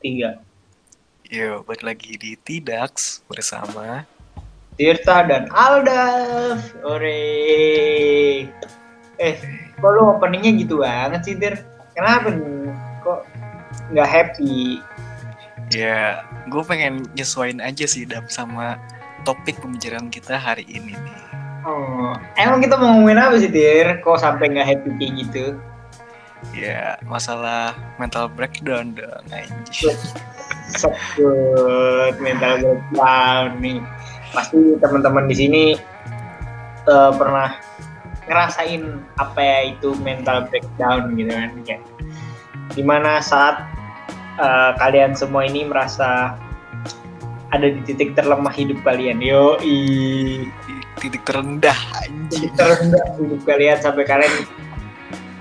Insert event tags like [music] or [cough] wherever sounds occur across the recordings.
tiga. Yo, balik lagi di Tidax bersama Tirta dan Aldaf. Ore. Eh, kok lu openingnya gitu banget sih, Tir? Kenapa nih? Kok nggak happy? ya gue pengen nyesuaiin aja sih dap sama topik pembicaraan kita hari ini nih. Oh, emang kita mau ngomongin apa sih, Tir? Kok sampai nggak happy kayak gitu? Ya masalah mental breakdown dong anjir. Mental breakdown nih. Pasti teman-teman di sini eh, pernah ngerasain apa ya itu mental breakdown gitu kan kayak di mana saat eh, kalian semua ini merasa ada di titik terlemah hidup kalian yo Di titik terendah anjir. titik terendah hidup kalian sampai kalian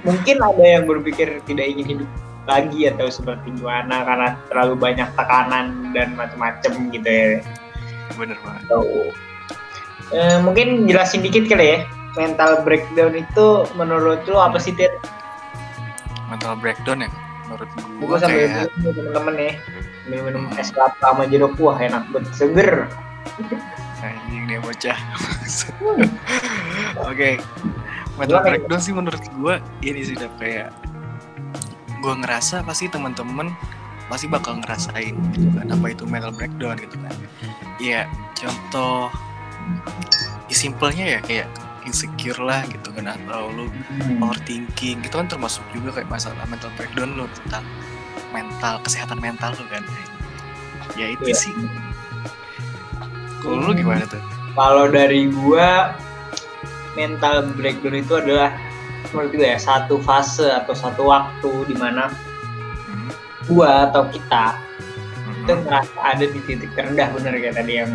mungkin ada yang berpikir tidak ingin hidup lagi atau seperti gimana karena terlalu banyak tekanan dan macam-macam gitu ya Bener banget. So, eh, mungkin jelasin dikit kali ya mental breakdown itu menurut lo apa sih Tir? Mental breakdown ya menurut Gue sambil kayak minum temen-temen ya minum, minum es kelapa sama jeruk wah enak banget seger anjing dia bocah. [laughs] Oke. Mental Gimana, breakdown sih menurut gue ini sih dap kayak gue ngerasa pasti teman-teman pasti bakal ngerasain gitu kan apa itu mental breakdown gitu kan. Iya, contoh ya simpelnya ya kayak insecure lah gitu kan atau lu overthinking itu kan termasuk juga kayak masalah mental breakdown lu tentang mental kesehatan mental lu kan ya itu Iya. sih kalau lu gimana tuh kalau dari gua mental breakdown itu adalah menurut gue ya satu fase atau satu waktu di mana gua atau kita hmm. itu ngerasa ada di titik terendah bener kayak tadi yang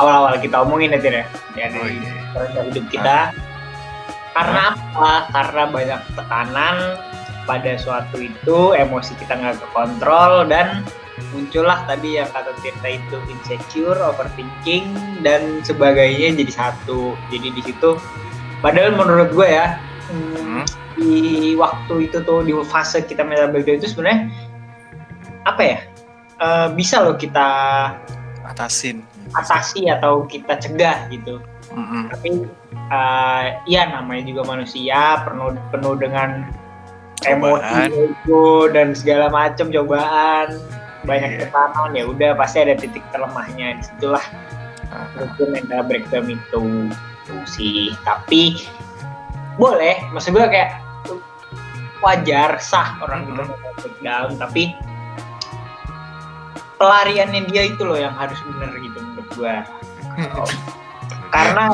awal-awal kita omongin ya Tir ya? Oh di iya terendah hidup kita. Karena apa? Karena banyak tekanan pada suatu itu emosi kita nggak kekontrol dan muncullah tadi yang kata Tirta itu insecure, overthinking dan sebagainya jadi satu. Jadi di situ padahal menurut gue ya hmm, di waktu itu tuh di fase kita mental breakdown itu sebenarnya apa ya eh, bisa loh kita atasin atasi atau kita cegah gitu Mm-mm. tapi eh, ya namanya juga manusia penuh penuh dengan emosi Cobaan. itu dan segala macam cobaan banyak Iya. tekanan ya udah pasti ada titik terlemahnya di situlah Ah, itu mental breakdown itu sih. Tapi boleh. Maksud gue kayak wajar sah orang Mhm. mental breakdown. Tapi pelariannya dia itu loh yang harus bener gitu menurut gue [laughs] karena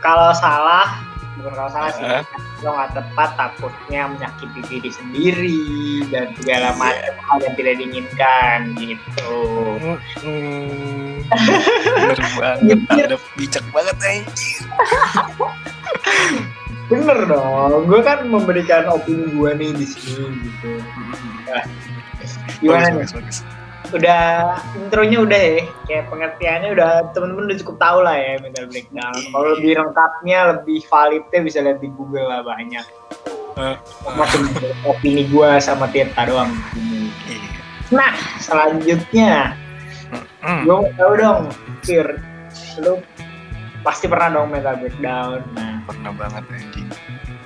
kalau salah bukan kalau salah sih. Lo nggak tepat takutnya menyakiti diri sendiri dan segala Iya. macam hal yang tidak diinginkan gitu. Mm, bener banget ada bijak banget anjing. Bener dong. Gue kan memberikan opini gue nih di sini gitu. Gimana nih? bagus, bagus, bagus. Udah intronya udah ya. Kayak pengertiannya udah temen-temen udah cukup tahu lah ya mental breakdown. Kalau lebih lengkapnya lebih validnya bisa lihat di Google lah banyak. Eh, macam opini gue sama Tirta doang. Iya. nah selanjutnya. Gue mau tahu dong Fir lu pasti pernah dong mental breakdown. Nah pernah banget anjing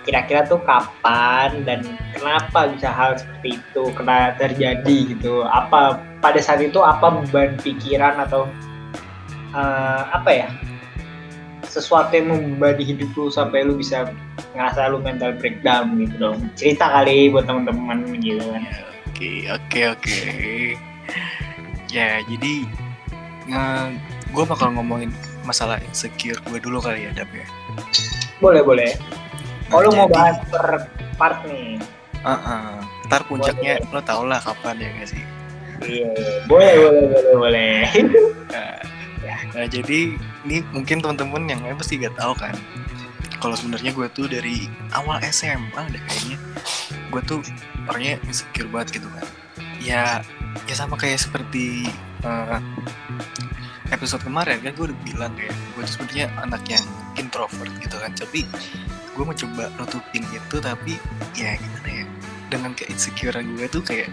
kira-kira tuh kapan dan kenapa bisa hal seperti itu kena terjadi gitu? Apa pada saat itu apa beban pikiran atau eh, apa ya sesuatu yang membebani hidup lu sampai lu bisa ngerasa lu mental breakdown gitu dong cerita kali buat teman-teman gitu kan Oke, oke, oke. Ya, jadi gue bakal ngomongin masalah insecure gue dulu kali ya, Dap ya. boleh boleh oh lu mau bahas per part nih Heeh. Ntar puncaknya lo tau lah kapan ya gak sih? Iya boleh boleh boleh boleh Nah, [laughs] nah, jadi ini mungkin teman-teman yang lain pasti gak tahu kan. Kalau sebenarnya gue tuh dari awal SMA deh kayaknya gue tuh orangnya insecure banget gitu kan. Ya, ya sama kayak seperti eh, episode kemarin kan gue udah bilang kayak gue tuh sebenarnya anak yang introvert gitu kan. Tapi gue mencoba nutupin itu tapi ya gimana ya dengan keinsecurean gue tuh kayak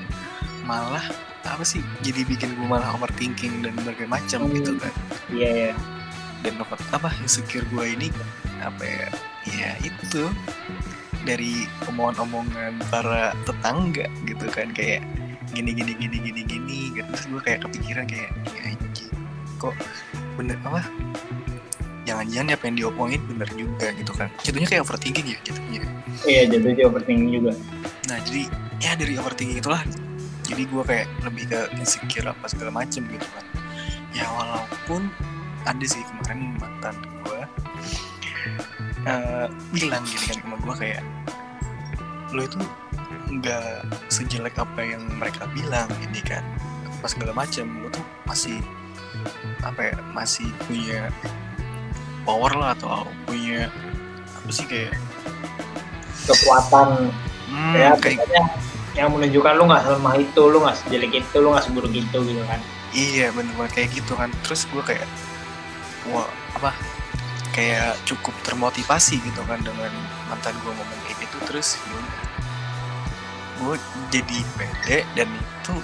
malah apa sih jadi bikin gue malah overthinking dan berbagai macam Hmm. gitu kan. Iya ya dan apa, apa insecure gue ini apa ya ya itu. Dari omongan-omongan para tetangga gitu kan kayak gini gini gini gini gini gitu. Terus gue kayak kepikiran kayak ya kok bener apa jangan-jangan apa yang diomongin bener juga gitu kan. Jatuhnya kayak overthinking ya jatuhnya. Iya jatuhnya overthinking juga. Nah jadi ya dari overthinking itulah jadi gue kayak lebih ke insecure apa segala macem gitu kan. Ya walaupun ada sih kemarin mantan gue eh, bilang gini kan sama gue kayak lo itu nggak sejelek apa yang mereka bilang ini kan apa segala macem. Lo tuh masih apa ya masih punya power lah atau punya apa sih kayak kekuatan. Hmm, ya kayak yang menunjukkan lu nggak sama itu lu nggak sejelek itu lu nggak seburuk itu gitu kan. Iya bener-bener kayak gitu kan. Terus gue kayak Wah apa Kayak cukup termotivasi gitu kan Dengan mantan gue ngomong kayak gitu. Terus Gue jadi pede Dan itu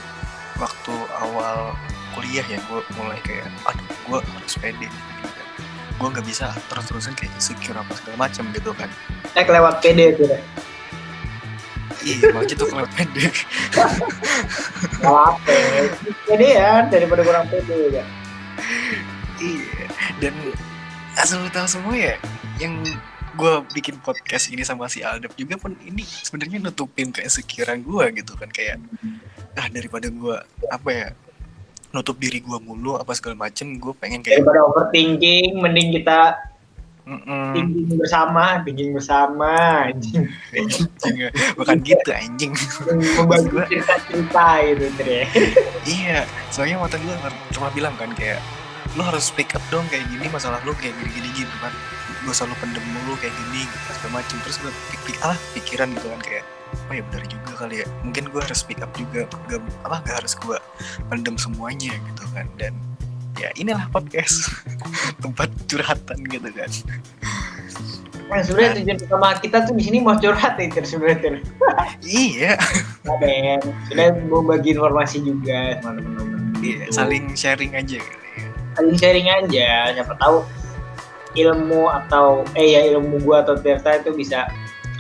Waktu awal kuliah ya Gue mulai kayak Aduh gue harus pede gitu kan. Gue gak bisa terus-terusan kayak insecure apa segala macam gitu kan. Eh kelewat PD itu deh Iya malah gitu kalau pede Kalau apa PD ya daripada kurang PD ya. Iya, dan asal lu tahu semua ya, yang gue bikin podcast ini sama si Aldep juga pun ini sebenarnya nutupin keinsecurean gue gitu kan kayak ah daripada gue apa ya nutup diri gue mulu apa segala macem gue pengen kayak daripada overthinking mending kita mm thinking bersama thinking bersama anjing. Bukan gitu anjing. Membagi Gua- cerita-cerita gitu Dre iya soalnya mantan gue cuma bilang kan kayak lu harus speak up dong kayak gini masalah lu kayak gini gini gitu kan. Gue selalu pendem mulu kayak gini segala macem. Terus gue pik, ah pikiran gitu kan kayak oh ya benar juga kali ya. Mungkin gue harus speak up juga gak, apa gak harus gue pendem semuanya gitu kan. Dan ya inilah podcast [laughs] tempat curhatan gitu kan Nah, sebenarnya tujuan utama kita tuh di sini mau curhat nih Ter, sebenarnya [laughs] iya Nah, Ben, sudah mau bagi informasi juga sama teman-teman. iya gitu. saling sharing aja kali ya saling sharing aja. Siapa tahu ilmu atau eh ya ilmu gua atau Tirta itu bisa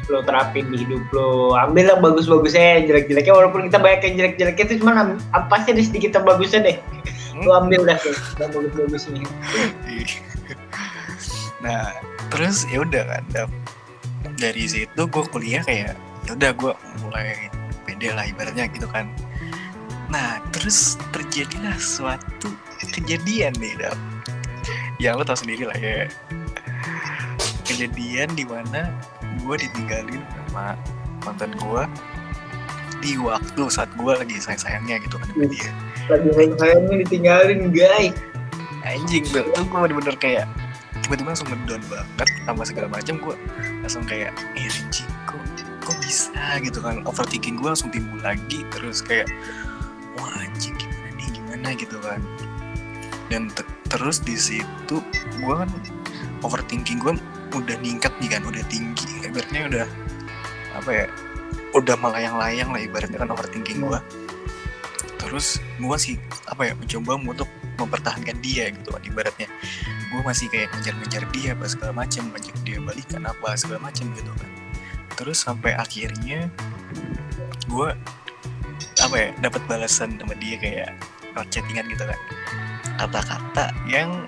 lo terapin di hidup lo. Ambil yang bagus-bagusnya, jelek-jeleknya walaupun kita banyak yang jelek-jeleknya itu cuma apa sih ada sedikit yang bagusnya deh. [laughs] Lo ambil dah tuh. Yang bagus-bagusnya. Nah terus ya udah kan dari situ gue kuliah kayak ya udah gue mulai pede lah ibaratnya gitu kan. Nah terus terjadilah suatu kejadian nih Dap. yang lo tau sendiri lah ya. Kejadian di mana gue ditinggalin sama mantan gue di waktu saat gue lagi sayang-sayangnya gitu kan dia Lagi sayang-sayangnya ditinggalin guys. anjing tuh tuh gue bener-bener kayak tiba-tiba langsung ngedown banget sama segala macam gue langsung kayak eh anjing kok kok bisa? Gitu kan. Overthinking gue langsung timbul lagi terus kayak wah anjing gimana nih gimana? Gitu kan. Dan te- terus di situ gue kan overthinking gue udah ningkat nih kan udah tinggi. Ibaratnya udah apa ya udah melayang-layang lah ibaratnya kan overthinking gue terus gue sih apa ya mencoba untuk mempertahankan dia gitu ibaratnya. Gue masih kayak ngejar-ngejar dia apa segala macam ngajak dia balikan apa segala macam gitu kan. Terus sampai akhirnya gue apa ya dapat balasan sama dia kayak chattingan gitu kan. Kata-kata yang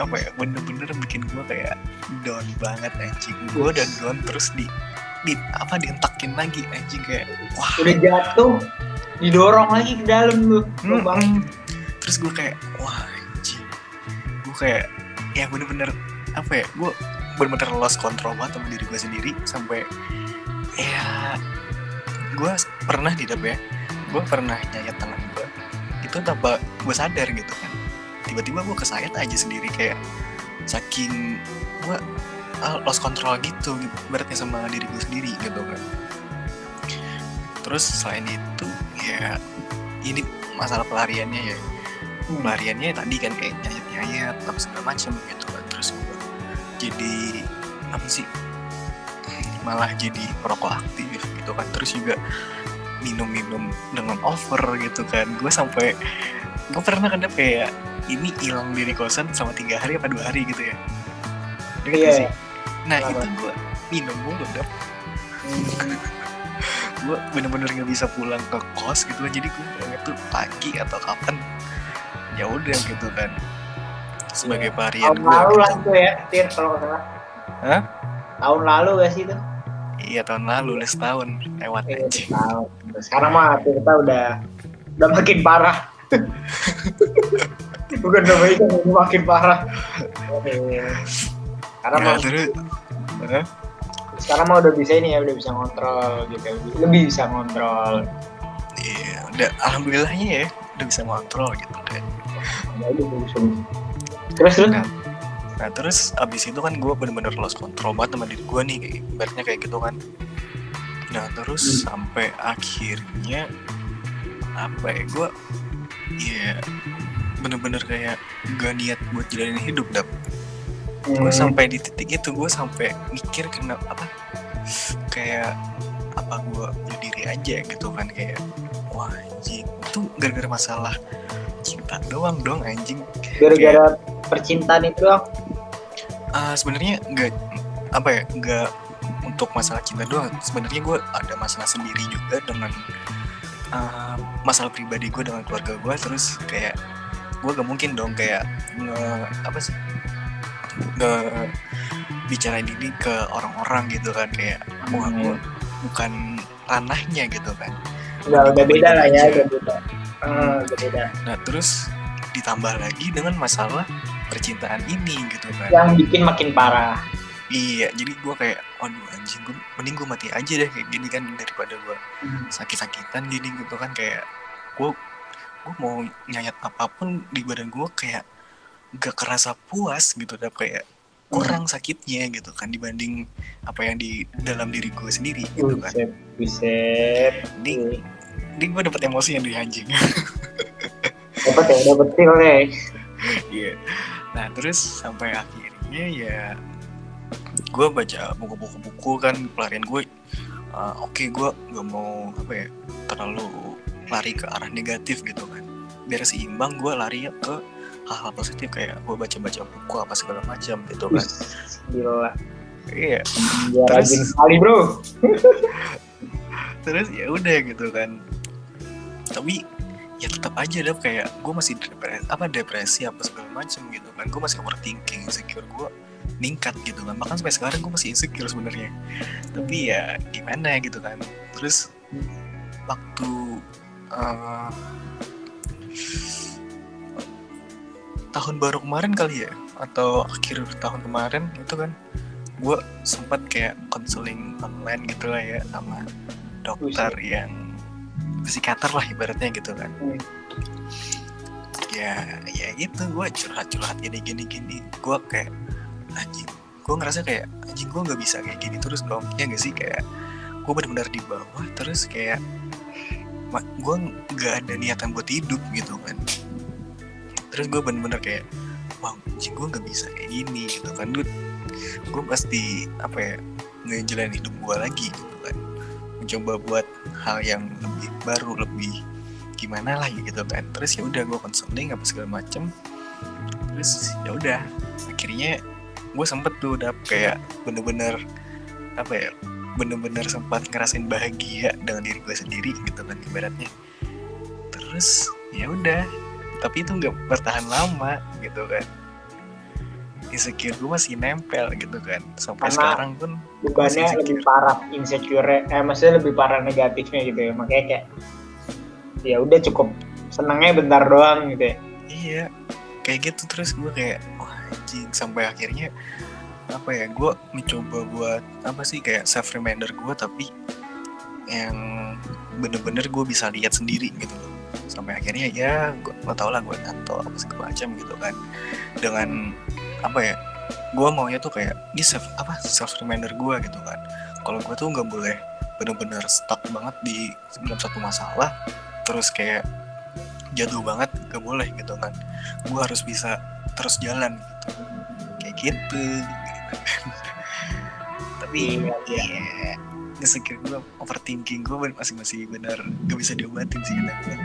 apa ya bener-bener bikin gue kayak down banget anjing. Gue udah down terus di di apa dientakin lagi anjing kayak wah. Udah jatuh, didorong lagi ke dalam lu. Hmm, Bang. hmm. terus gue kayak wah anjing gue kayak ya bener-bener apa ya gue bener-bener lost control banget sama diri gue sendiri sampai ya gue pernah di ya gue pernah nyayat tangan gue itu tanpa gue sadar gitu kan tiba-tiba gue kesayat aja sendiri kayak saking gue ah, lost control gitu berarti sama diri gue sendiri gitu kan terus selain itu ya ini masalah pelariannya ya pelariannya tadi kan kayak nyayat nyayat apa segala macam gitu kan terus gue jadi apa sih malah jadi perokok aktif gitu kan terus juga minum-minum dengan over gitu kan gue sampai gue pernah kan kayak ini hilang dari kosan sama tiga hari apa dua hari gitu ya Iya. sih? nah Kenapa? itu gue minum mulu dap Hmm. Gue bener-bener nggak bisa pulang ke kos gitu kan jadi gue pulangnya tuh pagi atau kapan. Ya udah gitu kan. Sebagai varian tahun gue lalu lah gitu. itu ya Tir kalau nggak salah. Hah? tahun lalu gak sih itu? Iya tahun lalu udah setahun lewat Eh, aja tahun sekarang mah kita udah udah makin parah. Bukan [laughs] udah udah makin parah. Nah, mah terus Sekarang mah udah bisa ini ya udah bisa ngontrol gitu lebih bisa ngontrol iya udah alhamdulillahnya ya udah bisa ngontrol gitu deh bagus, bagus. terus terus Nah, Nah terus abis itu kan gue bener-bener lost control banget sama diri gue nih ibaratnya kayak gitu kan. Nah terus Hmm. sampai akhirnya apa ya gue ya bener-bener kayak gak niat buat jalanin hidup dap. Gue Hmm, sampai di titik itu gue sampai mikir kenapa apa kayak apa gue bunuh diri aja gitu kan kayak wah anjing. Itu gara-gara masalah cinta doang dong anjing. Gara-gara percintaan itu Ah, sebenarnya nggak apa ya nggak untuk masalah cinta doang. Sebenarnya gue ada masalah sendiri juga dengan ah, masalah pribadi gue dengan keluarga gue terus kayak gue gak mungkin dong kayak nge apa sih nge bicarain ini ke orang-orang gitu kan kayak wah gue bukan ranahnya gitu kan. Udah udah beda lah ya udah beda. Udah beda. Nah terus ditambah lagi dengan masalah percintaan ini gitu kan. Yang bikin makin parah. Iya, jadi gue kayak, waduh anjing, gue mending gue mati aja deh kayak gini kan daripada gue sakit-sakitan gini gitu kan kayak gue gue mau nyayat apa pun di badan gue kayak gak kerasa puas gitu dap kayak kurang sakitnya gitu kan dibanding apa yang di dalam diri gue sendiri gitu kan. buset Ini, ini gue dapet emosi yang dari anjing. [laughs] dapat ya dapat feel nih Iya. Nah terus sampai akhirnya ya gue baca buku-buku-buku kan pelarian gue. uh, Oke gue gak mau apa ya terlalu lari ke arah negatif gitu kan. Biar seimbang gue lari ke hal-hal positif kayak gue baca-baca buku apa segala macam gitu kan. Gila Iya. dia Terus- sekali bro [laughs] Terus ya udah gitu kan. Tapi ya tetap aja dap kayak gue masih depresi apa depresi apa segala macam gitu kan gue masih overthinking insecure gue meningkat gitu kan bahkan sampai sekarang gue masih insecure sebenarnya tapi ya gimana gitu kan terus waktu eh, tahun baru kemarin kali ya? Atau akhir tahun kemarin itu kan gue sempat kayak konseling online gitu lah ya sama dokter yang psikiater lah ibaratnya gitu kan. Hmm. ya ya gitu gue curhat curhat gini gini gini. Gue kayak anjing gue ngerasa kayak anjing gue nggak bisa kayak gini terus dong. Ya gak sih? Kayak gue benar-benar di bawah terus kayak gue nggak ada niatan buat hidup gitu kan terus gue bener-bener kayak wah anjing gue nggak bisa kayak gini gitu kan. Gue gue pasti apa ya ngejalanin hidup gue lagi gitu kan. Mencoba buat hal yang lebih baru lebih gimana lah gitu kan. Terus ya udah gue konseling apa segala macem. Terus ya udah akhirnya gue sempet tuh udah kayak bener-bener apa ya bener-bener sempat ngerasain bahagia dengan diri gue sendiri gitu kan ibaratnya. Terus ya udah tapi itu nggak bertahan lama gitu kan. Insecure gue masih nempel gitu kan. Sampai Karena sekarang pun bebannya lebih parah insecure eh maksudnya lebih parah negatifnya gitu ya. Makanya kayak ya udah cukup senangnya bentar doang gitu ya. Iya, kayak gitu terus gue kayak wah anjing. Sampai akhirnya apa ya gue mencoba buat apa sih kayak self reminder gue tapi yang bener-bener gue bisa lihat sendiri gitu loh sampai akhirnya ya gue lo tau lah gue nato apa segala macam gitu kan. Dengan apa ya gue maunya tuh kayak ini self apa self reminder gue gitu kan. Kalau gue tuh nggak boleh bener-bener stuck banget di dalam satu masalah terus kayak jatuh banget gak boleh gitu kan. Gue harus bisa terus jalan gitu. Kayak gitu, [laughs] tapi ya insecure gue overthinking gue masih masih benar gak bisa diobatin sih kata gue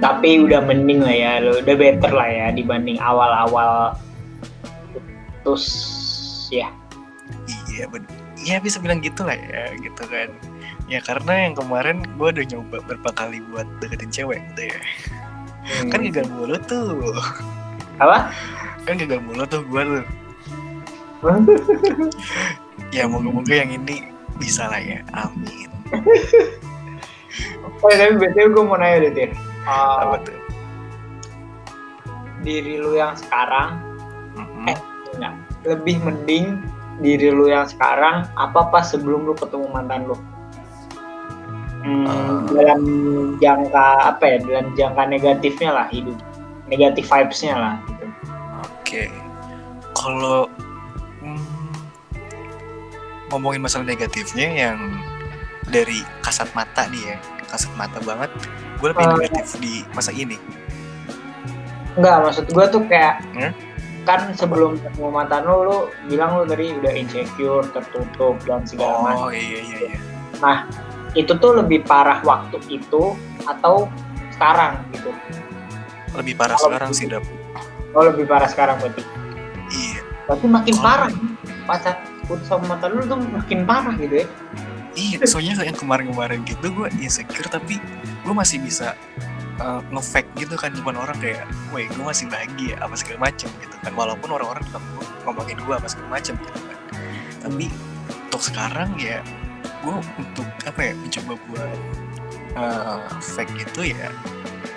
tapi udah mending lah ya lo udah better lah ya dibanding awal-awal terus ya. Iya ben ya bisa bilang gitu lah ya gitu kan. Ya karena yang kemarin gue udah nyoba berapa kali buat deketin cewek gitu ya. Hmm. kan gagal mulu tuh. Apa? Kan gagal mulu tuh gue tuh. Ya moga-moga yang ini bisa lah ya amin oh [laughs] tapi betul gue mau nanya deh Tir. Uh, apa tuh diri lu yang sekarang Mm-mm. Eh. enggak lebih mending diri lu yang sekarang apa pas sebelum lu ketemu mantan lu Hmm, Ah. dalam jangka apa ya dalam jangka negatifnya lah hidup negatif vibesnya lah gitu Oke, kalau hmm, ngomongin masalah negatifnya yang dari kasat mata nih ya, kasat mata banget, gue lebih Oh. negatif di masa ini. enggak maksud gue tuh kayak Hmm? kan sebelum ketemu mantan lu lu bilang lu tadi udah insecure tertutup dan segala macam Oh iya iya iya. itu tuh lebih parah waktu itu atau sekarang gitu Lebih parah Kalau sekarang gitu. sih dap. oh lebih parah sekarang berarti Iya. berarti makin Oh. parah pacar putus sama mantan lu tuh makin parah gitu ya Iya, soalnya yang kemarin-kemarin gitu gue insecure tapi gue masih bisa uh, nge-fake gitu kan depan orang kayak, woi gue masih bahagia apa segala macem gitu kan. Walaupun orang-orang juga ngomongin gue apa segala macem gitu kan. Tapi untuk sekarang ya gue untuk apa ya mencoba buat uh, fake gitu ya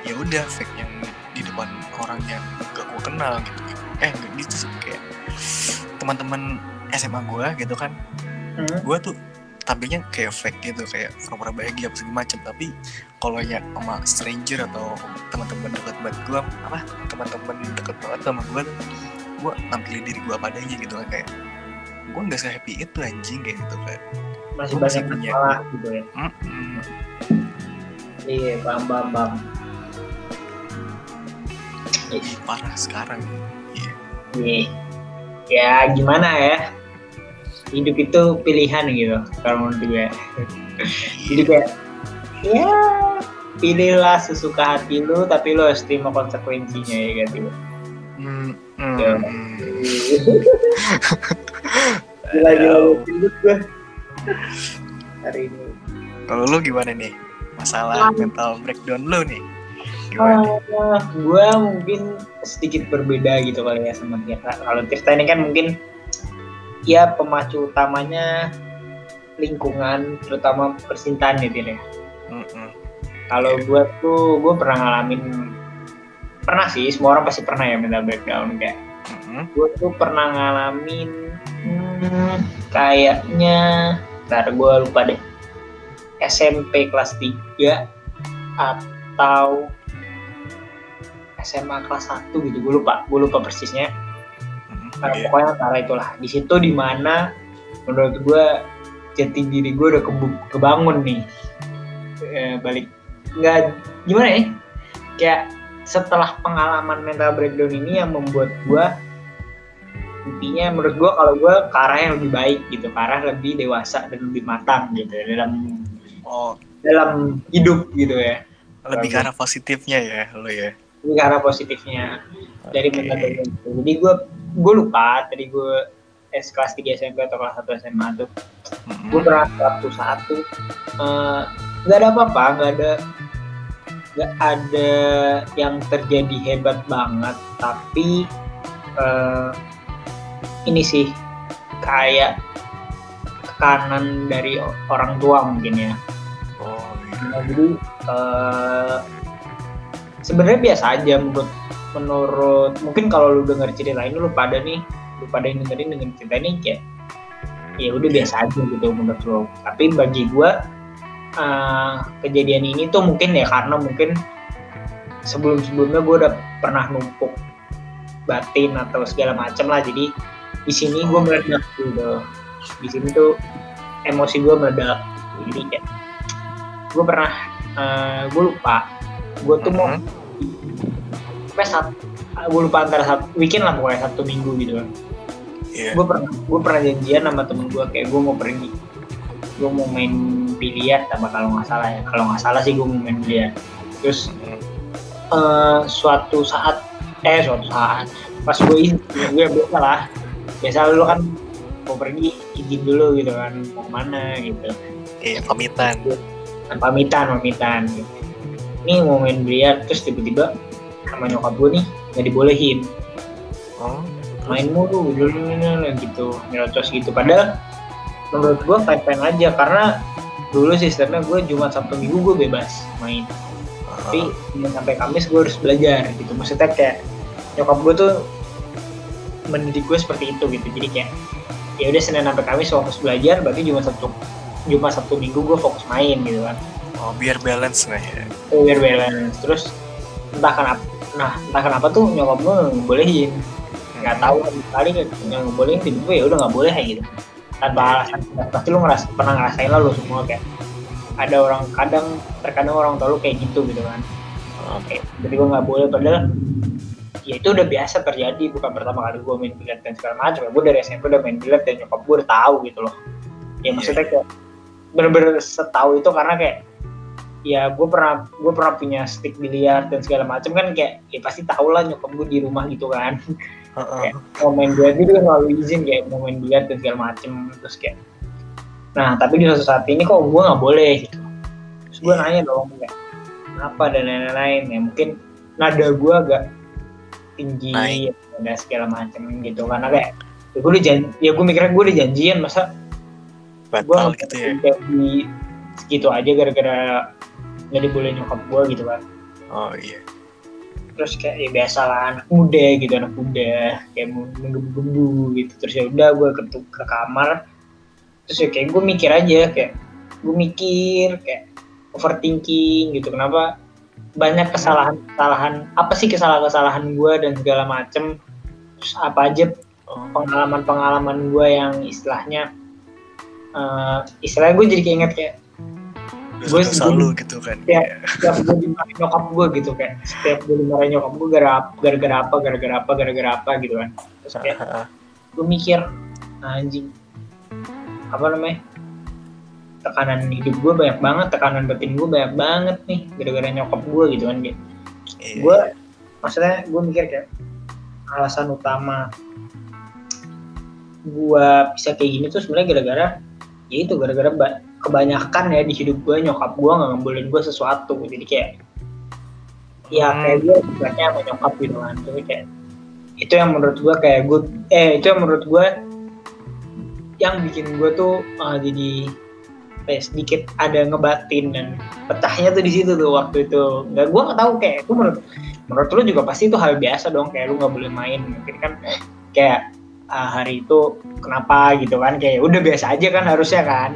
ya udah fake yang di depan orang yang gak gue kenal gitu eh gitu sih kayak teman-teman SMA gue gitu kan Hmm. gue tuh tampilnya kayak fake gitu kayak pura-pura bahagia apa segala macem tapi kalau ya sama stranger atau teman-teman dekat banget gue apa teman-teman deket banget sama gue gue nampilin diri gue padanya gitu kan kayak gue nggak happy itu anjing kayak gitu kan masih Gua banyak punya. masalah gitu ya Mm-mm. iya bam bam bam Ih, parah sekarang iya Iya. ya gimana ya hidup itu pilihan gitu kalau menurut gue jadi kayak ya pilihlah sesuka hati lu tapi lu harus terima konsekuensinya ya kan gitu Mm, mm, Ya. mm. gila gila Aduh. hidup gue hari ini kalau lu gimana nih masalah mental breakdown lu nih gimana Ah, gue mungkin sedikit berbeda gitu kali ya sama Tirta. Kalau Tirta ini kan mungkin ya pemacu utamanya lingkungan, terutama percintaan ya ya. Mm-mm. Kalau gue tuh gue pernah ngalamin pernah sih semua orang pasti pernah ya mental breakdown kayak Mm-mm. gue tuh pernah ngalamin hmm, kayaknya ntar gue lupa deh SMP kelas 3 atau SMA kelas 1 gitu gue lupa gue lupa persisnya. Nah, Iya. pokoknya antara itulah. Di situ di mana menurut gue jati diri gue udah kebu- kebangun nih. Eh, balik. Nggak gimana ya? Kayak setelah pengalaman mental breakdown ini yang membuat gue intinya menurut gue kalau gue ke arah yang lebih baik gitu ke arah lebih dewasa dan lebih matang gitu ya, dalam oh. dalam hidup gitu ya. Lebih ke arah positifnya ya lo ya? Ini ke arah positifnya dari Oke. mental breakdown. Jadi gue gue lupa tadi gue S kelas 3 SMP atau kelas 1 SMA tuh Mm-mm. gue pernah satu satu eh, nggak ada apa-apa nggak ada nggak ada yang terjadi hebat banget tapi eh, ini sih kayak tekanan dari orang tua mungkin ya oh iya. Jadi eh, sebenarnya biasa aja menurut menurut mungkin kalau lu denger cerita ini lu pada nih lu pada yang dengerin dengan cerita ini kayak ya udah biasa aja gitu menurut lu. Tapi bagi gua eh, kejadian ini tuh mungkin ya karena mungkin sebelum sebelumnya gue udah pernah numpuk batin atau segala macam lah. Jadi di sini gue meledak gitu. Di sini tuh emosi gue meledak. Jadi kayak gue pernah gue lupa. Gue tuh mau Mhm. Sampai satu gue lupa antara satu weekend lah pokoknya satu minggu gitu. Kan Iya. gue pernah gue pernah janjian sama temen gue kayak gue mau pergi. Gue mau main biliar apa kalau nggak salah ya. Kalau nggak salah sih gue mau main biliar. Terus eh, suatu saat eh suatu saat pas gue izin gue biasa lah. Biasa lu kan mau pergi izin dulu gitu kan mau ke mana gitu. Iya, pamitan. Kan pamitan pamitan gitu. Ini mau main biliar terus tiba-tiba sama nyokap gue nih nggak dibolehin. Oh, main mulu dulu gitu nyerocos gitu. Padahal menurut gue fine fine aja karena dulu sistemnya gue cuma sabtu minggu gue bebas main. Tapi Senin sampai Kamis gue harus belajar gitu. Maksudnya kayak nyokap gue tuh mendidik gue seperti itu gitu. Jadi kayak ya udah Senin sampai Kamis fokus belajar berarti cuma Sabtu cuma Sabtu Minggu gue fokus main gitu kan oh, biar balance lah ya. Oh, biar balance. Terus entah kenapa nah entah kenapa tuh nyokap gue nggak ngebolehin. Nggak tahu sama sekali yang ngebolehin tiba-tiba ya udah nggak boleh kayak gitu. Tanpa alasan pasti lu ngeras pernah ngerasain lah lu semua kayak ada orang kadang terkadang orang tua lu kayak gitu gitu kan. Oke jadi gue nggak boleh padahal ya itu udah biasa terjadi bukan pertama kali gue main biliar dan segala macam. Ya gue dari SMP udah main biliar dan nyokap gue udah tahu gitu loh. Ya maksudnya kayak bener-bener setahu itu karena kayak ya gue pernah gue pernah punya stick biliar dan segala macam kan kayak ya pasti tahu lah nyokap gue di rumah gitu kan Heeh. mau main biliar dia juga selalu izin kayak mau main biliar dan segala macem terus kayak nah tapi di suatu saat ini kok gue nggak boleh gitu terus gue Iya. nanya dong kayak kenapa dan lain-lain ya mungkin nada gue agak tinggi Naik. dan segala macem gitu karena kayak ya gue udah jan ya gue mikirnya gue udah janjian masa gue gitu ya. kayak di segitu aja gara-gara nggak dibolehin nyokap gue gitu kan. Oh iya. terus kayak ya biasa lah anak muda gitu anak muda. Kayak mau menggebu-gebu gitu. Terus ya udah gue ke, ke kamar. Terus ya kayak gue mikir aja kayak gue mikir kayak overthinking gitu. Kenapa banyak kesalahan-kesalahan apa sih kesalahan-kesalahan gue dan segala macem? Terus apa aja Oh, pengalaman-pengalaman gue yang istilahnya eh istilahnya gue jadi kayak inget kayak gue dosa lu gitu kan. Iya. Iya. setiap gue dimarahin nyokap gue gitu kayak setiap gue dimarahin nyokap gue gara- gara-gara apa gara-gara apa gara-gara apa gitu kan terus kayak gue mikir anjing apa namanya tekanan hidup gue banyak banget tekanan batin gue banyak banget nih gara-gara nyokap gue gitu kan Kayak Iya. gue maksudnya gue mikir kayak alasan utama gue bisa kayak gini tuh sebenarnya gara-gara ya itu gara-gara kebanyakan ya di hidup gue nyokap gue nggak ngebolehin gue sesuatu. Jadi kayak ya Hmm. kayak gue sebenarnya sama nyokap gitu kan. Tapi kayak itu yang menurut gue kayak gue eh itu yang menurut gue yang bikin gue tuh uh, jadi kayak sedikit ada ngebatin dan pecahnya tuh di situ tuh waktu itu. Nggak gue nggak tahu kayak itu menurut menurut lu juga pasti itu hal biasa dong kayak lu nggak boleh main. Mungkin kan kayak ah, hari itu kenapa gitu kan kayak udah biasa aja kan harusnya kan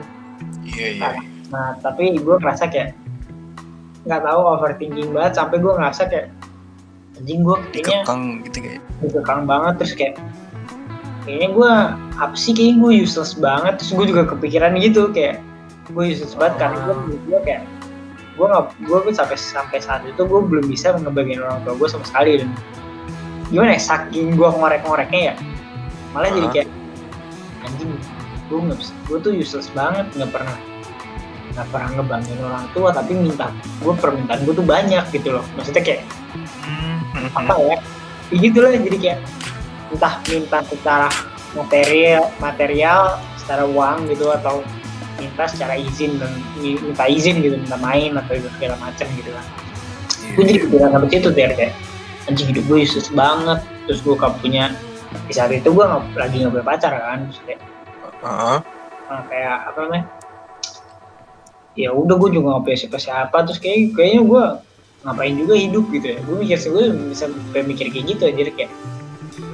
Iya iya. nah tapi gue ngerasa kayak nggak tahu overthinking banget sampai gue ngerasa kayak anjing gue kayaknya Dikekang gitu kayak. dikekang banget terus kayak kayaknya gue apa sih kayaknya gue useless banget terus gue juga kepikiran gitu kayak gue useless banget karena gue menurut gue kayak gue nggak gue sampai sampai saat itu gue belum bisa ngebagian orang tua gue sama sekali dan gimana ya saking gue ngorek-ngoreknya ya malah jadi Hah? kayak anjing gue nggak gue tuh useless banget nggak pernah nggak pernah ngebanggain orang tua tapi minta gue permintaan gue tuh banyak gitu loh maksudnya kayak Hmm. apa ya ya gitu lah jadi kayak entah minta secara material material secara uang gitu atau minta secara izin dan mi- minta izin gitu minta main atau segala macam gitu kan gue jadi iya. kepikiran sampai situ ya kayak anjing hidup gue useless banget terus gue gak punya di saat itu gue lagi nggak punya pacar kan terus kayak Heeh. nah, kayak apa namanya? Ya udah gue juga nggak punya siapa siapa terus kayak kayaknya gue ngapain juga hidup gitu ya. Gue mikir gue bisa mikir kayak gitu aja kayak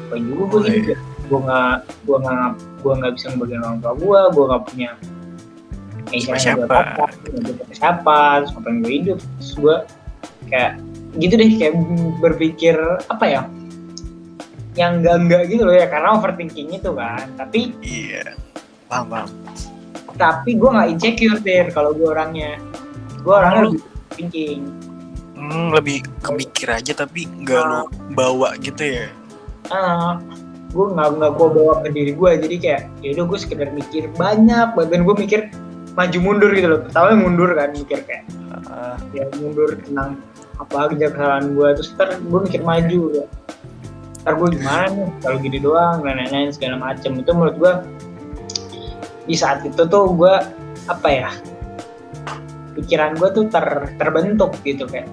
ngapain juga gue Oh, hidup iya. ya. Gue nggak gue nggak gue nggak bisa ngebagian orang tua gue gue nggak punya eh, apa-apa, nggak punya siapa terus ngapain gue hidup. Terus gue kayak gitu deh kayak berpikir apa ya? Yang enggak enggak gitu loh ya karena overthinking itu kan. Tapi Iya. Paham paham. tapi gue nggak insecure deh kalau gue orangnya. Gue orangnya Oh. lebih thinking. Hmm, lebih kemikir aja tapi nggak lu bawa gitu ya. ah gue nggak nggak gue bawa ke diri gue jadi kayak ya udah gue sekedar mikir banyak banget dan gue mikir maju mundur gitu loh. Pertama mundur kan mikir kayak Ah, ya mundur tenang apa aja kesalahan gue terus ntar gue mikir maju ya. Ntar gue gimana nih kalau gini doang dan lain-lain segala macem. Itu menurut gue di saat itu tuh gue apa ya pikiran gue tuh ter terbentuk gitu kayak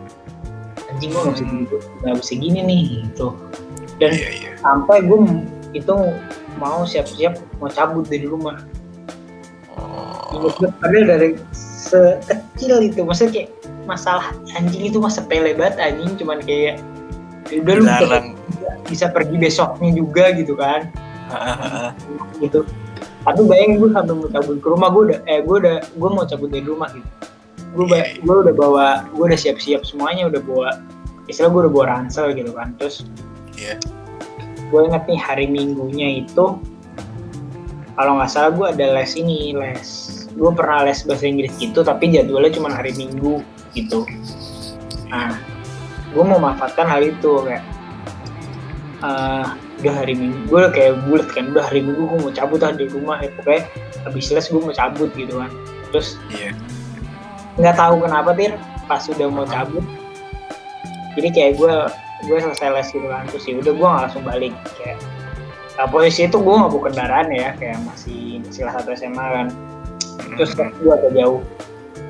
anjing gue nggak bisa gini nggak bisa gini nih gitu. Dan iya iya. sampai gue itu mau siap-siap mau cabut dari rumah. Oh. Padahal dari sekecil itu maksudnya kayak masalah anjing itu mah sepele banget anjing. Cuman kayak ya udah lu bisa, pergi besoknya juga gitu kan. Gitu tapi bayangin gue sampai mau cabut ke rumah gue udah eh gue udah gue mau cabut dari rumah gitu gue ba- Iya. gue udah bawa gue udah siap-siap semuanya udah bawa istilah gue udah bawa ransel gitu kan terus Iya. gue inget nih hari minggunya itu kalau nggak salah gue ada les ini les gue pernah les bahasa Inggris gitu tapi jadwalnya cuma hari minggu gitu nah gue mau manfaatkan hal itu kayak eh, udah hari minggu gue kayak bulat kan udah hari minggu gue mau cabut lah dari rumah ya pokoknya habis les gue mau cabut gitu kan. Terus iya. nggak tahu kenapa tir pas udah mau cabut jadi kayak gue gue selesai les gitu kan terus ya udah gue langsung balik kayak nah, posisi itu gue nggak bawa kendaraan ya kayak masih masih satu SMA kan. Terus Hmm, gue agak jauh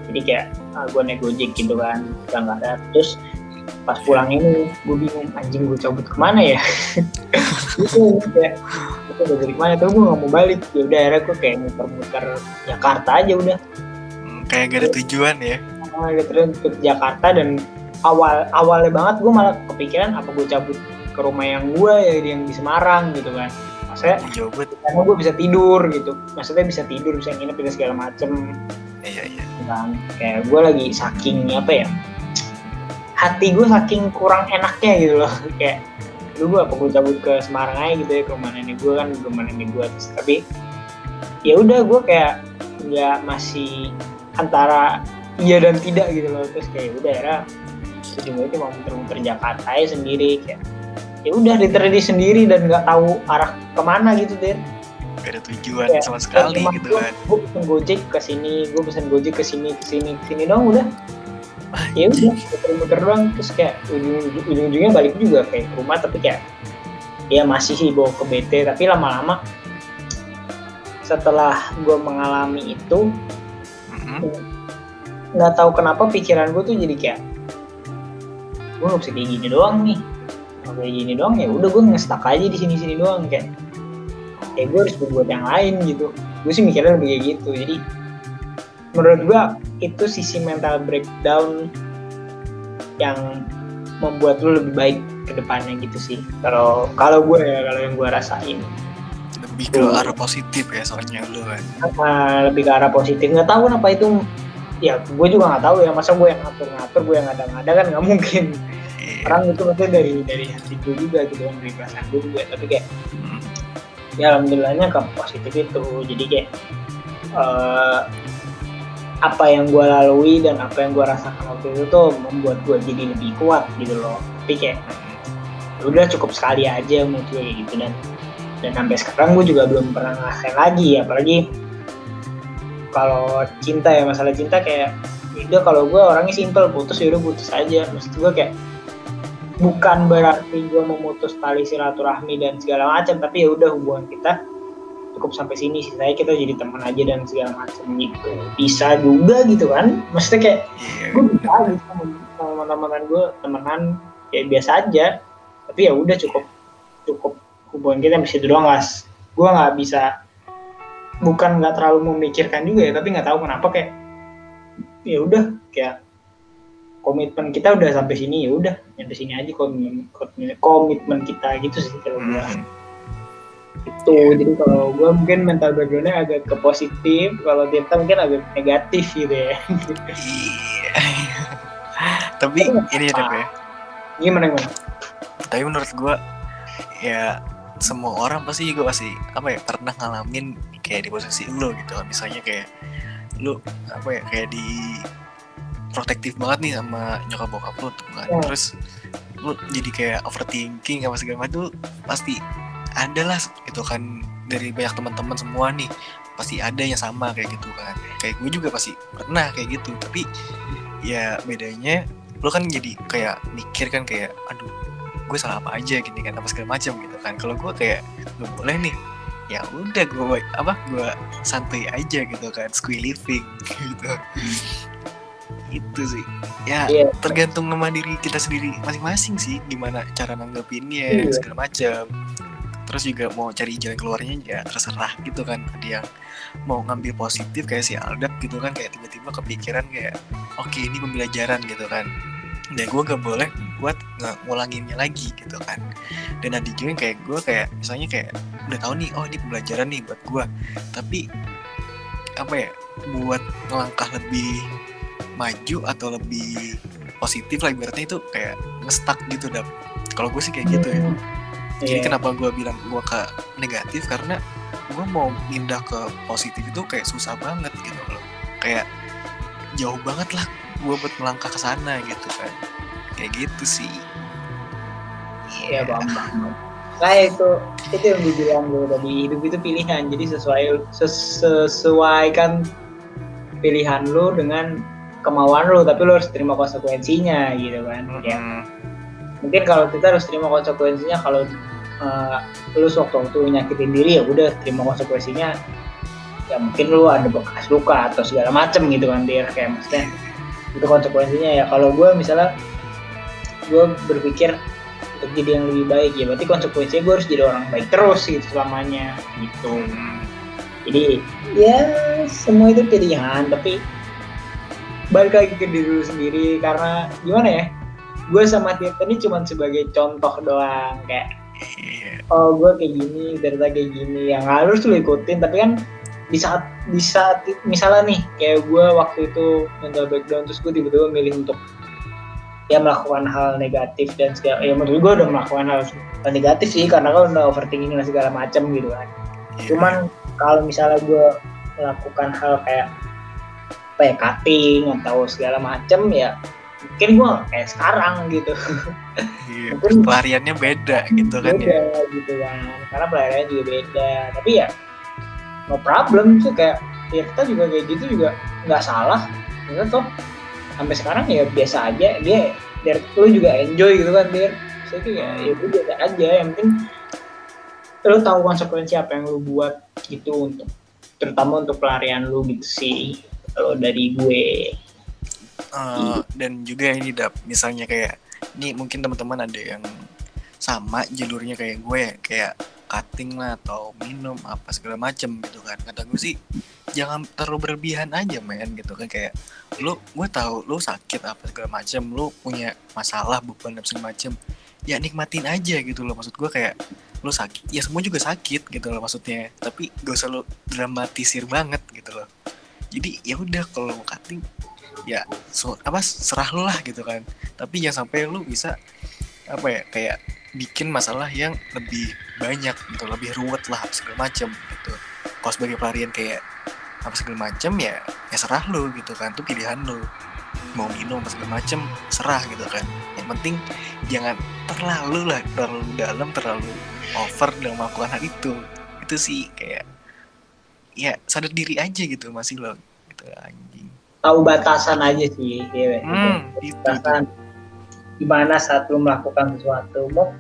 jadi kayak ah, gue naik gojek gitu kan udah nggak ada. Terus pas pulang ini gue bingung anjing gue cabut ke mana ya? [laughs] Gitu kayak itu udah dari ke mana? Tapi gue nggak mau balik. Ya udah akhirnya gue kayak muter-muter Jakarta aja udah. Hmm, kayak gak ada tujuan ya? Ah, gitu terus ke Jakarta dan awal awalnya banget gue malah kepikiran apa gue cabut ke rumah yang gue ya yang di Semarang gitu kan. Maksudnya jauh karena gue bisa tidur gitu. Maksudnya bisa tidur bisa nginep bisa segala macem. Iya iya. Gitu kan. Kayak gue lagi saking apa ya hati gue saking kurang enaknya gitu loh. [laughs] Kayak dulu gue apa gue cabut ke Semarang aja gitu ya ke rumah nenek gue kan ke rumah nenek gue terus tapi ya udah gue kayak nggak masih antara iya dan tidak gitu loh. Terus kayak udah ya ujungnya cuma muter-muter Jakarta aja sendiri kayak ya udah literally sendiri dan nggak tahu arah ke mana gitu deh gak ada tujuan Kayak, sama sekali gitu kan. gue pesen gojek ke sini gue pesen gojek ke sini ke sini ke sini dong udah ya udah muter-muter doang. Terus kayak ujung ujung-ujungnya balik juga kayak ke rumah tapi kayak ya masih sih bawa ke BT tapi lama-lama setelah gue mengalami itu Mhm. nggak tahu kenapa pikiran gue tuh jadi kayak gue nggak bisa kayak gini doang nih. Kalau kayak gini doang ya udah gue ngestak aja di sini sini doang. Kayak kayak gue harus berbuat yang lain gitu. Gue sih mikirnya lebih kayak gitu. Jadi menurut gue itu sisi mental breakdown yang membuat lu lebih baik ke depannya gitu sih. Kalau kalau gue ya kalau yang gue rasain. Lebih ke arah positif ya soalnya lu kan lebih ke arah positif. Nggak tahu kenapa itu ya gue juga nggak tahu ya masa gue yang ngatur ngatur gue yang ngada-ngada kan nggak mungkin. Iya. orang itu maksudnya dari dari hati gue juga gitu kan dari perasaan gue juga. Tapi kayak Hmm. ya alhamdulillahnya ke positif itu. Jadi kayak eh, apa yang gue lalui dan apa yang gue rasakan waktu itu tuh membuat gue jadi lebih kuat gitu loh. Tapi kayak ya udah cukup sekali aja menurut gue gitu. Dan dan sampai sekarang gue juga belum pernah ngerasain lagi. Apalagi kalau cinta ya masalah cinta kayak ya udah kalau gue orangnya simple putus ya udah putus aja. Maksud gue kayak bukan berarti gue memutus tali silaturahmi dan segala macam tapi ya udah hubungan kita cukup sampai sini sih. Saya kita jadi teman aja dan segala macam gitu. Bisa juga gitu kan? Maksudnya kayak Iya. gue bisa aja sama teman-teman gue temenan kayak biasa aja. Tapi ya udah cukup cukup hubungan kita masih itu doang guys gue nggak bisa bukan nggak terlalu memikirkan juga ya tapi nggak tahu kenapa kayak ya udah kayak komitmen kita udah sampai sini ya udah sampai sini aja komitmen, komitmen kita gitu sih kalau gue Hmm. Itu jadi kalau gue mungkin mental backgroundnya agak ke positif kalau Tirta mungkin agak negatif gitu ya Iya. [laughs] Tapi ini ya ya. gimana gimana Tapi menurut gua ya semua orang pasti juga pasti apa ya pernah ngalamin kayak di posisi lu gitu kan misalnya kayak lu apa ya kayak di protektif banget nih sama nyokap bokap lu tuh kan Hmm. terus lu jadi kayak overthinking sama segala macam tuh pasti ada lah itu kan. Dari banyak teman-teman semua nih pasti ada yang sama kayak gitu kan. Kayak gue juga pasti pernah kayak gitu tapi ya bedanya lo kan jadi kayak mikir kan kayak aduh gue salah apa aja gini kan apa segala macam gitu kan. Kalau gue kayak nggak boleh nih. Ya udah gue apa gue santai aja gitu kan squee living [laughs] gitu. Itu sih. Ya Iya. tergantung sama diri kita sendiri masing-masing sih gimana cara nanggepinnya Iya. segala macam terus juga mau cari jalan keluarnya ya terserah gitu kan. Ada yang mau ngambil positif kayak si Aldap gitu kan kayak tiba-tiba kepikiran kayak oke ini pembelajaran gitu kan. Dan gue gak boleh buat nggak ngulanginnya lagi gitu kan. Dan ada juga kayak gue kayak misalnya kayak udah tahu nih oh ini pembelajaran nih buat gue tapi apa ya buat ngelangkah lebih maju atau lebih positif lah ibaratnya itu kayak ngestak gitu dap. Kalau gue sih kayak gitu ya jadi Iya. kenapa gue bilang gue ke negatif karena gue mau pindah ke positif itu kayak susah banget gitu loh kayak jauh banget lah gue buat melangkah ke sana gitu kan kayak gitu sih Iya bang, bang. Saya itu itu yang gue bilang gue tadi hidup itu pilihan. Jadi sesuai ses- sesuaikan pilihan lo dengan kemauan lo, tapi lo harus terima konsekuensinya gitu kan. Ya, Mm, mungkin kalau kita harus terima konsekuensinya kalau uh, lu sewaktu-waktu nyakitin diri ya udah terima konsekuensinya ya mungkin lu ada bekas luka atau segala macem gitu kan dia kayak maksudnya itu konsekuensinya ya. Kalau gue misalnya gue berpikir untuk jadi yang lebih baik ya berarti konsekuensinya gue harus jadi orang baik terus gitu selamanya gitu. Jadi ya semua itu pilihan tapi balik lagi ke diri lu sendiri. Karena gimana ya gue sama Tirta ini cuma sebagai contoh doang kayak iya. Oh gue kayak gini Tirta kayak gini. Yang harus lu ikutin tapi kan di saat di saat misalnya nih kayak gue waktu itu mental breakdown terus gue tiba-tiba milih untuk ya melakukan hal negatif dan segala ya menurut gue udah melakukan hal, hal negatif sih karena kan udah overthinking dan segala macam gitu kan. Iya. cuman kalau misalnya gue melakukan hal kayak apa ya cutting atau segala macem ya mungkin gue kayak sekarang gitu. Iya, mungkin- pelariannya beda gitu kan beda ya gitu kan. Karena pelayanannya juga beda. Tapi ya no problem sih. Kayak Tirta juga kayak gitu juga nggak salah. Maksudnya toh sampai sekarang ya biasa aja. Dia biar lu juga enjoy gitu kan dia saya tuh ya ya udah biasa aja. Yang penting lu tahu konsekuensi apa yang lu buat gitu untuk terutama untuk pelarian lu gitu sih kalau dari gue Eh, dan juga ini dap misalnya kayak ini mungkin teman-teman ada yang sama jalurnya kayak gue ya, kayak cutting lah atau minum apa segala macem gitu kan. Kata gue sih jangan terlalu berlebihan aja men gitu kan. Kayak lu gue tahu lu sakit apa segala macem lu punya masalah beban dan segala macem ya nikmatin aja gitu loh. Maksud gue kayak lu sakit ya semua juga sakit gitu loh maksudnya. Tapi gak usah lu dramatisir banget gitu loh. Jadi ya udah kalau cutting ya so, apa serah lu lah gitu kan. Tapi jangan sampai lu bisa apa ya kayak bikin masalah yang lebih banyak gitu lebih ruwet lah apa segala macem gitu. Kalau sebagai pelarian kayak apa segala macem ya ya serah lu gitu kan itu pilihan lu. Mau minum apa segala macem serah gitu kan. Yang penting jangan terlalu lah terlalu dalam terlalu over dalam melakukan hal itu. Itu sih kayak ya sadar diri aja gitu masih lo gitu tahu batasan aja sih ya, Hmm, itu tuh. batasan gimana saat lu melakukan sesuatu mau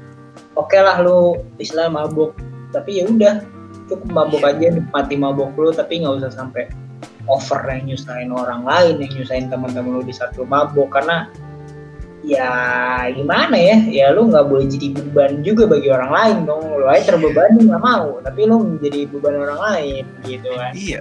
oke lah lu istilah mabuk. Tapi ya udah cukup mabuk Iya. aja nikmati mabuk lu tapi nggak usah sampai over yang nyusahin orang lain yang nyusahin teman-teman lu di saat lu mabuk. Karena ya gimana ya ya lu nggak boleh jadi beban juga bagi orang lain dong. Lu aja terbebani nggak mau. Tapi lu menjadi beban orang lain gitu kan. Iya.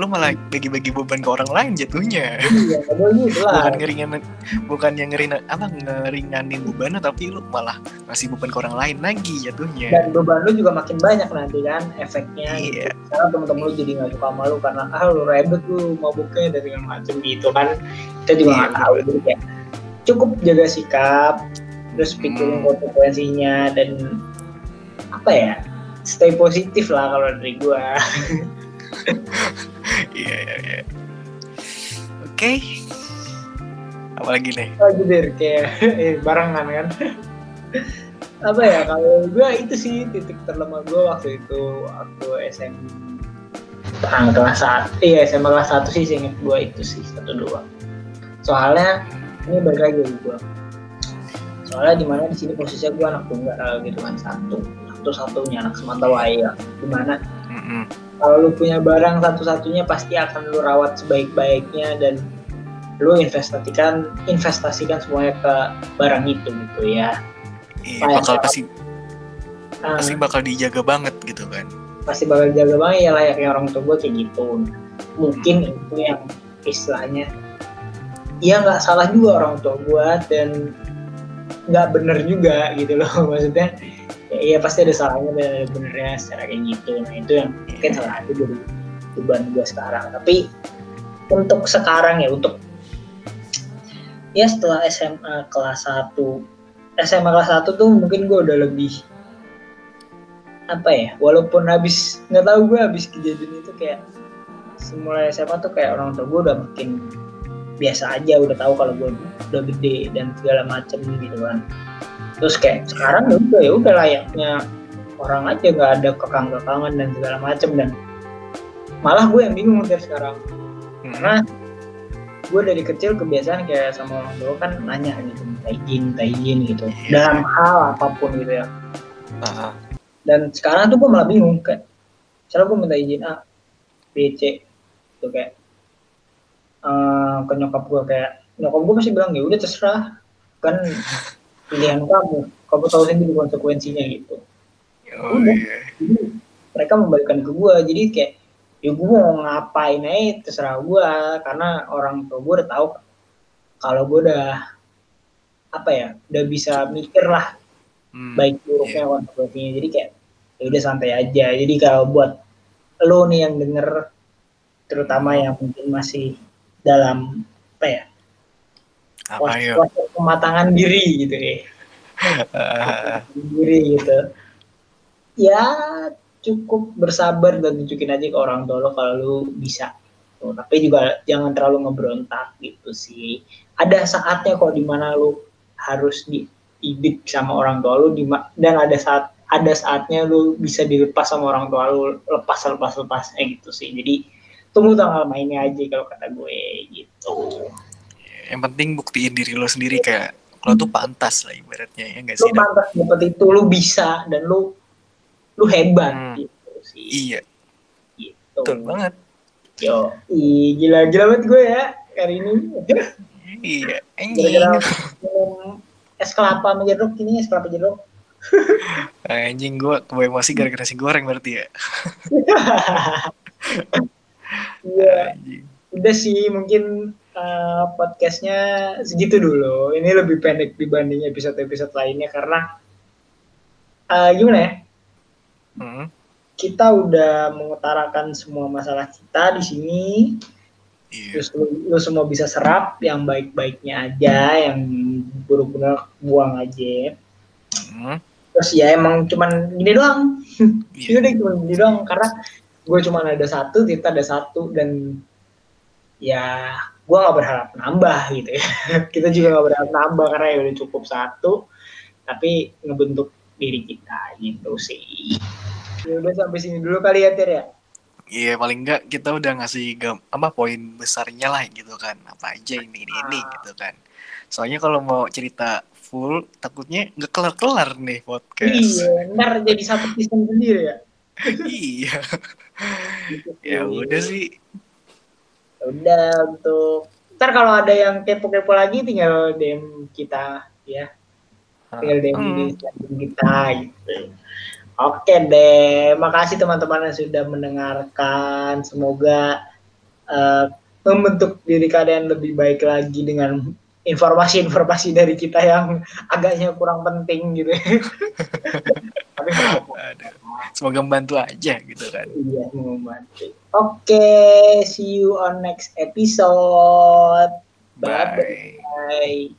Lu malah bagi-bagi beban ke orang lain jatuhnya. iya gitu Bukan ngeringanin bukan yang ngeringan apa ngeringanin beban tapi lu malah ngasih beban ke orang lain lagi jatuhnya. dan beban lu juga makin banyak nanti kan efeknya gitu. Iya. Karena temen-temen lu jadi nggak suka sama lu karena ah lu ribet lu mabuknya dan segala macem gitu kan kita juga Iya, nggak tahu bener. jadi kayak cukup jaga sikap terus pikirin Hmm. konsekuensinya dan apa ya stay positif lah kalau dari gua [laughs] Iya, iya, iya. Oke. Apalagi nih? lagi deh kayak [laughs] eh, barengan kan [laughs] apa ya kalau gua itu sih titik terlemah gua waktu itu waktu SM Perang kelas satu, iya SMA kelas satu sih inget gue itu sih satu dua. Soalnya ini balik lagi gue. Soalnya di mana di sini posisinya gue anak tunggal gitu kan satu, satu satunya anak semata wayang. Di mana Mm-mm. Kalau lu punya barang satu-satunya pasti akan lu rawat sebaik-baiknya dan lu investasikan investasikan semuanya ke barang itu gitu ya. Iya, Kayak bakal pasti Ah, pasti bakal dijaga banget gitu kan. pasti bakal jaga banget ya layaknya orang tua gue kayak gitu mungkin itu yang istilahnya ya nggak salah juga orang tua gue dan nggak bener juga gitu loh [laughs] maksudnya ya, ya pasti ada salahnya dan ada benernya secara kayak gitu. Nah itu yang mungkin salah satu dari beban gue sekarang. Tapi untuk sekarang ya untuk ya setelah SMA kelas 1 SMA kelas 1 tuh mungkin gue udah lebih apa ya walaupun habis nggak tahu gue habis kejadian itu kayak semula SMA tuh kayak orang tua gue udah makin biasa aja udah tahu kalau gue udah gede dan segala macem gitu kan terus kayak sekarang ya udah ya udah layaknya orang aja nggak ada kekang-kekangan dan segala macem. Dan malah gue yang bingung dari sekarang. Mm-mm. karena gue dari kecil kebiasaan kayak sama orang tua kan nanya gitu minta izin minta izin gitu. Iya. dalam hal apa pun gitu ya. Dan sekarang tuh gue malah bingung kayak misalnya gue minta izin A B C gitu kayak eh, ke nyokap gue kayak nyokap gue pasti bilang ya udah terserah. Kan [laughs] pilihan kamu. Kamu tahu sendiri konsekuensinya gitu. Oh Udah. iya. mereka membalikan ke gue jadi kayak ya gue mau ngapain aja terserah gue karena orang tua gue udah tahu kalau gue udah apa ya udah bisa mikir lah Hmm, baik buruknya konsekuensinya. Jadi kayak ya udah santai aja. Jadi kalau buat lo nih yang denger terutama yang mungkin masih dalam apa ya apa ya? proses pematangan diri gitu ya. Ah, [laughs] diri gitu. Ya cukup bersabar dan tunjukin aja ke orang tua lo kalau lu bisa. Tuh, tapi juga jangan terlalu ngebrontak gitu sih. Ada saatnya kok di mana lu harus diidik sama orang tua lu dima- dan ada saat ada saatnya lu bisa dilepas sama orang tua lu lepas lepas lepasnya gitu sih. Jadi tunggu tanggal mainnya aja kalau kata gue gitu yang penting buktiin diri lo sendiri kayak lo tuh pantas lah ibaratnya ya nggak sih? Dap? pantas dapet itu lu bisa dan lu lu hebat Hmm. gitu sih Iya, gitu. betul banget. Yo, ih, gila gila banget gue ya hari ini. Iya, anjing. [laughs] es kelapa sama jeruk ini es kelapa jeruk. [laughs] Anjing gue kebawa emosi gara-gara si goreng berarti ya. [laughs] Iya, udah sih mungkin eh, podcastnya segitu dulu. Ini lebih pendek dibanding episode-episode lainnya karena eh, gimana ya? Hmm, Kita udah mengutarakan semua masalah kita di sini. Iya. Terus lu, lu semua bisa serap yang baik-baiknya aja, yang buruk-buruk buang aja. Hmm, Terus ya emang cuman gini doang. Iya. Ini udah cuma gini doang karena gue cuma ada satu, Tita ada satu dan ya gue nggak berharap nambah gitu ya. [laughs] kita juga nggak berharap nambah karena ya udah cukup satu, tapi ngebentuk diri kita gitu sih. Ya udah sampai sini dulu kali ya Tir ya. Iya paling enggak kita udah ngasih gam apa poin besarnya lah gitu kan apa aja ini ini, ini Ah. gitu kan. Soalnya kalau mau cerita full takutnya nggak kelar kelar nih podcast. Iya, ntar jadi satu season sendiri ya. [laughs] iya. Gitu Ya udah sih. Ya udah untuk ntar kalau ada yang kepo-kepo lagi tinggal DM kita ya. tinggal DM Hmm. di Instagram kita gitu. Oke deh, makasih teman-teman yang sudah mendengarkan. Semoga eh, membentuk diri kalian lebih baik lagi dengan informasi-informasi dari kita yang agaknya kurang penting gitu. [laughs] Tapi. Aduh. Semoga membantu aja gitu kan. iya membantu. Oke, see you on next episode. Bye. Bye.